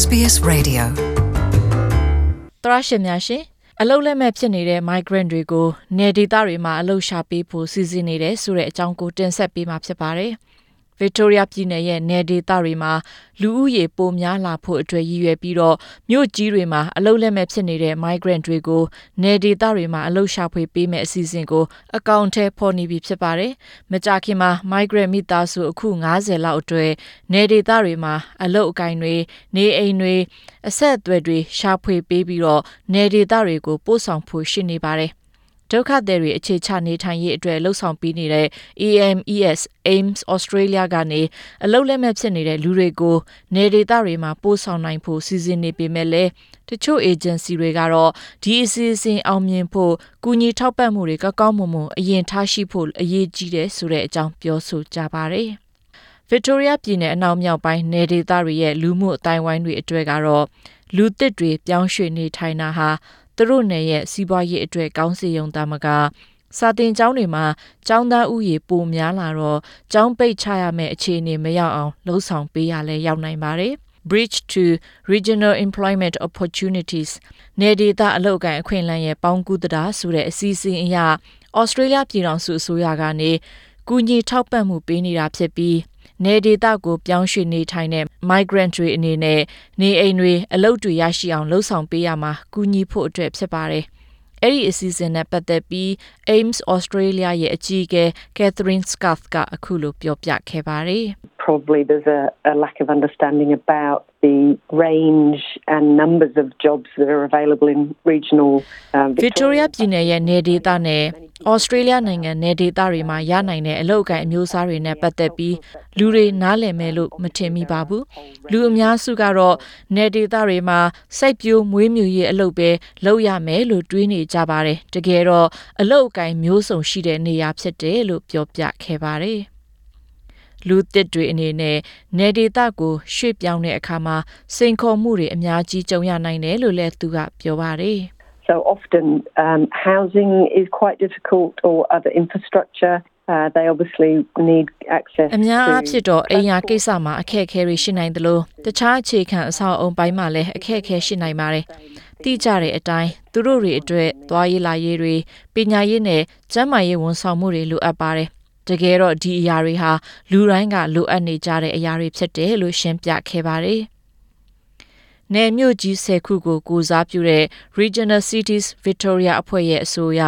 SBS Radio တရရှင်များရှင်အလုတ်လက်မဲ့ဖြစ်နေတဲ့ migrant တွေကိုနေဒေသတွေမှာအလုတ်ရှာပေးဖို့စီစဉ်နေတယ်ဆိုတဲ့အကြောင်းကိုတင်ဆက်ပေးမှာဖြစ်ပါတယ်။ Victoria ပြည်နယ်ရဲ့နယ်ဒေသတွေမှာလူဦးရေပိုများလာဖို့အတွက်ရည်ရွယ်ပြီးတော့မြို့ကြီးတွေမှာအလုတ်လက်မဲ့ဖြစ်နေတဲ့ migrant တွေကိုနယ်ဒေသတွေမှာအလုတ်ရှာဖွေပေးမယ့်အစီအစဉ်ကိုအကောင့်ထဲပေါ်နေပြီဖြစ်ပါတယ်။မကြာခင်မှာ migrant မိသားစုအခု90လောက်အတွက်နယ်ဒေသတွေမှာအလုတ်အကင်တွေနေအိမ်တွေအဆက်အသွယ်တွေရှာဖွေပေးပြီးတော့နယ်ဒေသတွေကိုပို့ဆောင်ဖို့ရှိနေပါတယ်။ ဒုက္ခသည်တွေအခြေချနေထိုင်ရေးအတွက်လှုံ့ဆော်ပေးနေတဲ့ AMES AIMS Australia ကနေအလုပ်လက်မဲ့ဖြစ်နေတဲ့လူတွေကိုနေဒေသတွေမှာပို့ဆောင်နိုင်ဖို့စီစဉ်နေပေမဲ့လည်းတချို့ agency တွေကတော့ဒီအစီအစဉ်အောင်မြင်ဖို့ကူညီထောက်ပံ့မှုတွေကောက်ကောက်မွန်မွန်အရင်ထားရှိဖို့အရေးကြီးတယ်ဆိုတဲ့အကြောင်းပြောဆိုကြပါတယ်။ Victoria ပြည်နယ်အနောက်မြောက်ပိုင်းနယ်ဒေသတွေရဲ့လူမှုအတိုင်းဝိုင်းတွေအတွက်ကတော့လူသစ်တွေပြောင်းရွှေ့နေထိုင်တာဟာ သူတို့နယ်ရဲ့စီးပွားရေးအတွက်ကောင်းစီယုံတာမကစာတင်ကျောင်းတွေမှာကျောင်းသားဥယေပိုများလာတော့ကျောင်းပိတ်ချရမယ့်အခြေအနေမရောက်အောင်လှုံ့ဆော်ပေးရလဲရောက်နိုင်ပါတယ်။ Bridge to Regional Employment Opportunities နယ်ဒေသအလုပ်အကင်အခွင့်အလမ်းရဲ့ပေါင်းကူးတာဆိုတဲ့အစီအစဉ်အရဩစတြေးလျပြည်ထောင်စုအစိုးရကနေကူညီထောက်ပံ့မှုပေးနေတာဖြစ်ပြီး နေဒေတာကိုပြောင်းရွှေ့နေထိုင်တဲ့ migrant တွေအနေနဲ့ နေအိမ်တွေ အလုပ်တွေရရှိအောင်လှုံ့ဆော်ပေးရမှာ ကူညီဖို့အတွက် ဖြစ်ပါတယ်။အဲ့ဒီအစီအစဉ်နဲ့ ပတ်သက်ပြီး AIMS Australia ရဲ့ အကြီးအကဲ Catherine Scarth က အခုလို ပြောပြခဲ့ပါတယ်။ probably there's a, a, lack of understanding about the range and numbers of jobs that are available in regional um, Victoria ပြည်နယ်ရဲ့နေဒေသနဲ့ Australia နိုင်ငံနေဒေသတွေမှာရနိုင်တဲ့အလုပ်အကိုင်အမျိုးအစားတွေနဲ့ပတ်သက်ပြီးလူတွေနားလည်မယ်လို့မထင်မိပါဘူးလူအများစုကတော့နေဒေသတွေမှာစိုက်ပျိုးမွေးမြူရေးအလုပ်ပဲလုပ်ရမယ်လို့တွေးနေကြပါတယ်တကယ်တော့အလုပ်အကိုင်မျိုးစုံရှိတဲ့နေရာဖြစ်တယ်လို့ပြောပြခဲ့ပါတယ် လူသစ်တွေအနေနဲ့နေဒေသကိုရွှေ့ပြောင်းတဲ့အခါမှာစိန်ခေါ်မှုတွေအများကြီးကြုံရနိုင်တယ်လို့လည်းသူကပြောပါတယ် So often um, housing is quite difficult or other infrastructure Uh, they obviously need access အများအားဖြင့်တော့အိမ်ယာကိစ္စမှာအခက်အခဲတွေရှိနိုင်သလိုတခြားအခြေခံအဆောက်အုံပိုင်းမှာလည်းအခက်အခဲရှိနိုင်ပါတယ်။တိကျတဲ့အတိုင်းသူတို့တွေအတွက်သွားရေးလာရေးတွေပညာရေးနဲ့ကျန်းမာရေးဝန်ဆောင်မှုတွေလိုအပ်ပါတယ်။ တကယ်တော့ဒီအရာတွေဟာလူတိုင်းကလိုအပ်နေကြတဲ့အရာတွေဖြစ်တယ်လို့ရှင်းပြခဲ့ပါတယ်။နယ်မြို့ကြီး၁၀ခုကိုကိုစားပြုတဲ့ Regional Cities Victoria အဖွဲ့ရဲ့အဆိုအရ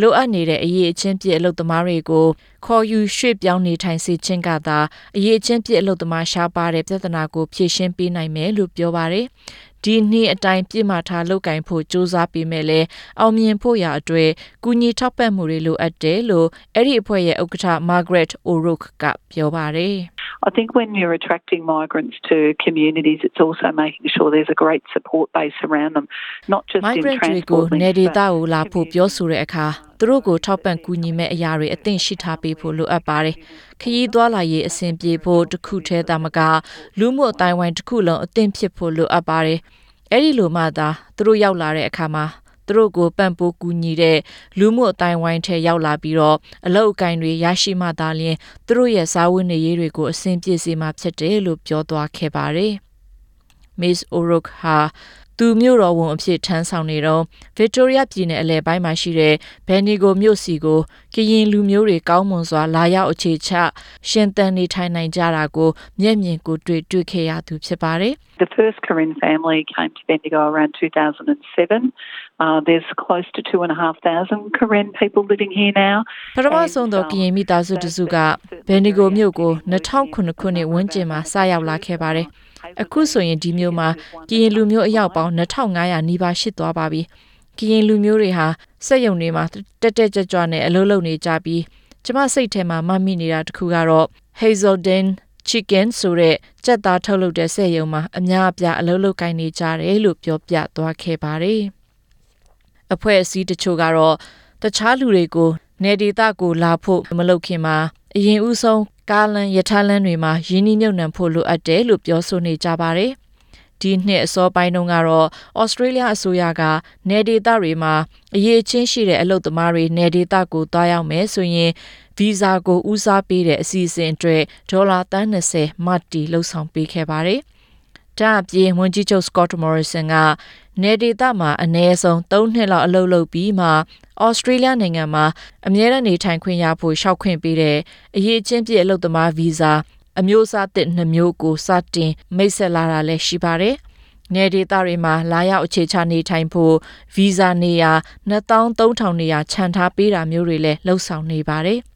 လိုအပ်နေတဲ့အရေးအချင်းပြည့်အလုပ်သမားတွေကိုခေါ်ယူရွှေ့ပြောင်းနေထိုင်စေခြင်းကသာအရေးအချင်းပြည့်အလုပ်သမားရှားပါတဲ့ပြဿနာကိုဖြေရှင်းပေးနိုင်မယ်လို့ပြောပါတယ်။ ဒီနေ့အတိုင်းပြစ်မှတ်ထားလုပ်ကင်ဖို့စ조사ပေးမယ်လဲအောင်မြင်ဖို့ရအတွက်ကူညီထောက်ပံ့မှုတွေလိုအပ်တယ်လို့အဲ့ဒီအဖွဲ့ရဲ့ဥက္ကဋ္ဌ Margaret O'Rourke ကပြောပါတယ် I think when you're attracting migrants to communities, it's also making sure there's a great support base around them, not just migrant in transport. ကိုနေဒေတာကိုလာဖို့ပြောဆိုတဲ့အခါ သူတို့ကိုထောက်ပံ့ကူညီမဲ့အရာတွေအသင့်ရှိထားပေးဖို့လိုအပ်ပါတယ်။ခရီးသွားလာရေးအဆင်ပြေဖို့တစ်ခုတည်းသာမကလူမှုအတိုင်းဝိုင်းတစ်ခုလုံးအသင့်ဖြစ်ဖို့လိုအပ်ပါတယ်။အဲ့ဒီလိုမှသာသူတို့ရောက်လာတဲ့အခါမှာသူတို့ကိုပံ့ပိုးကူညီတဲ့လူမှုအတိုင်းဝိုင်းထဲရောက်လာပြီးတော့အလောက်အကင်တွေရရှိမှသာလျှင်သူတို့ရဲ့စာဝတ်နေရေးတွေကိုအဆင်ပြေစေမှာဖြစ်တယ်လို့ပြောသွားခဲ့ပါတယ်။ Miss O'Rourke ဟာ သူမြို့တော်ဝန်အဖြစ်ထမ်းဆောင်နေတော့ဗစ်တိုးရီးယားပြည်နယ်အလယ်ပိုင်းမှာရှိတဲ့ဘယ်နီကိုမြို့စီကိုကရင်လူမျိုးတွေကောင်းမွန်စွာလာရောက်အခြေချရှင်သန်နေထိုင်နိုင်ကြတာကိုမျက်မြင်ကိုတွေ့တွေ့ခဲ့ရသူဖြစ်ပါတယ်။ The first Karen family came to Bendigo around 2007. Uh, there's close to 2,500 Karen people living here now. ပထမဆုံးတော့ကရင်မိသားစုတစုကဘယ်နီကိုမြို့ကို2009ခုနှစ်ဝန်းကျင်မှာစရောက်လာခဲ့ပါတယ်။ အခုဆိုရင်ဒီမျိုးမှာကရင်လူမျိုးအယောက်ပေါင်း2500နီးပါးရှိသွားပါပြီ။ကရင်လူမျိုးတွေဟာစက်ယုံတွေမှာတက်တက်ကြွကြွနဲ့အလုပ်လုပ်နေကြပြီးကျမစိတ်ထဲမှာမှတ်မိနေတာတခုကတော့ Hazelden Chicken ဆိုတဲ့ကြက်သားထုတ်လုပ်တဲ့စက်ယုံမှာအများအပြားအလုပ်လုပ်ကိုင်နေကြတယ်လို့ပြောပြသွားခဲ့ပါတယ်။အဖွဲ့အစည်းတချို့ကတော့တခြားလူတွေကိုနေဒေတာကိုလာဖို့မလုပ်ခင်မှာအရင်ဦးဆုံး ကားလမ်းရထားလမ်းတွေမှာရင်းနှီးမြှုပ်နှံဖို့လိုအပ်တယ်လို့ပြောဆိုနေကြပါတယ်။ဒီနှစ်အစောပိုင်းတုန်းကတော့ဩစတြေးလျအစိုးရကနယ်ဒေသတွေမှာအရေးချင်းရှိတဲ့အလုပ်သမားတွေနယ်ဒေသကိုတွားရောက်မယ်ဆိုရင်ဗီဇာကိုဦးစားပေးတဲ့အစီအစဉ်အတွက်ဒေါ်လာ30မတ်တီလှုပ်ဆောင်ပေးခဲ့ပါတယ်။ ဒါအပြင်ဝန်ကြီးချုပ် Scott Morrison ကနေဒေတာမှာအနည်းဆုံး3နှစ်လောက်အလုပ်လုပ်ပြီးမှဩစတြေးလျနိုင်ငံမှာအမြဲတမ်းနေထိုင်ခွင့်ရဖို့ရှောက်ခွင့်ပေးတဲ့အရေးချင်းပြည့်အလုပ်သမားဗီဇာအမျိုးအစားသစ်နှမျိုးကိုစတင်မိတ်ဆက်လာတာလည်းရှိပါတယ်။နယ်ဒေသတွေမှာလာရောက်အခြေချနေထိုင်ဖို့ဗီဇာနေရာ2300နေရာခြံထားပေးတာမျိုးတွေလည်းလှုပ်ဆောင်နေပါတယ်။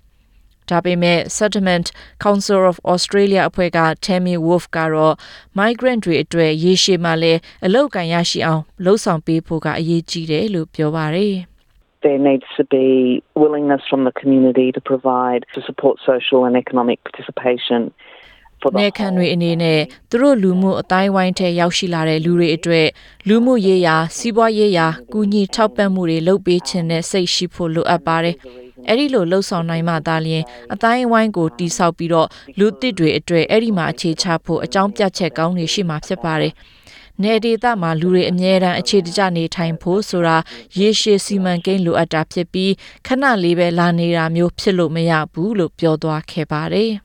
ဒါပေမဲ့ Settlement Council of Australia အဖွဲ့က Tammy Wolf ကတော့ migrant တွေအတွက်ရေရှည်မှာလည်းအလောက်ကန်ရရှိအောင်လှုပ်ဆောင်ပေးဖို့ကအရေးကြီးတယ်လို့ပြောပါတယ်။ there needs to be willingness from the community to provide to support social and economic participation နေခံတွေအနေနဲ့သူတို့လူမှုအတိုင်းဝိုင်းထဲရောက်ရှိလာတဲ့လူတွေအတွက်လူမှုရေးရာစီးပွားရေးရာကူညီထောက်ပံ့မှုတွေလုပ်ပေးခြင်းနဲ့စိတ်ရှိဖို့လိုအပ်ပါတယ်။ အဲ့ဒီလိုလှုပ်ဆောင်နိုင်မှသာလျှင်အတိုင်းဝိုင်းကိုတိဆောက်ပြီးတော့လူသစ်တွေအတွက်အဲ့ဒီမှာအခြေချဖို့အကြောင်းပြချက်ကောင်းတွေရှိမှဖြစ်ပါတယ်။နေဒေသမှာလူတွေအမြဲတမ်းအခြေတကျနေထိုင်ဖို့ဆိုတာရေရှည်စီမံကိန်းလိုအပ်တာဖြစ်ပြီးခဏလေးပဲလာနေတာမျိုးဖြစ်လို့မရဘူးလို့ပြောသွားခဲ့ပါတယ်။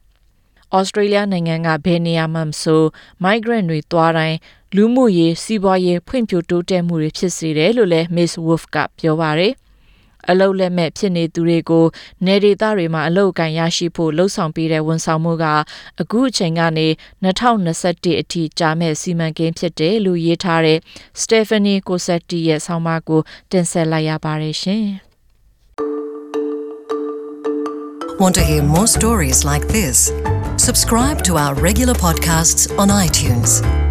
ဩစတြေးလျနိုင်ငံကဘယ်နေရာမှမဆို migrant တွေသွားတိုင်းလူမှုရေးစီးပွားရေးဖွံ့ဖြိုးတိုးတက်မှုတွေဖြစ်စေတယ်လို့လည်း Miss Wolf ကပြောပါတယ် အလုတ်လက်မဲ့ဖြစ်နေသူတွေကိုနေဒေသတွေမှာအလုတ်ကန်ရရှိဖို့လှုံ့ဆော်ပေးတဲ့ဝန်ဆောင်မှုကအခုအချိန်ကနေ2021အထိကြာမဲ့စီမံကိန်းဖြစ်တယ်လို့ရေးထားတဲ့ Stephanie Cosetti ရဲ့ဆောင်းပါးကိုတင်ဆက်လိုက်ရပါတယ်ရှင်။ Want to hear more stories like this? Subscribe to our regular podcasts on iTunes.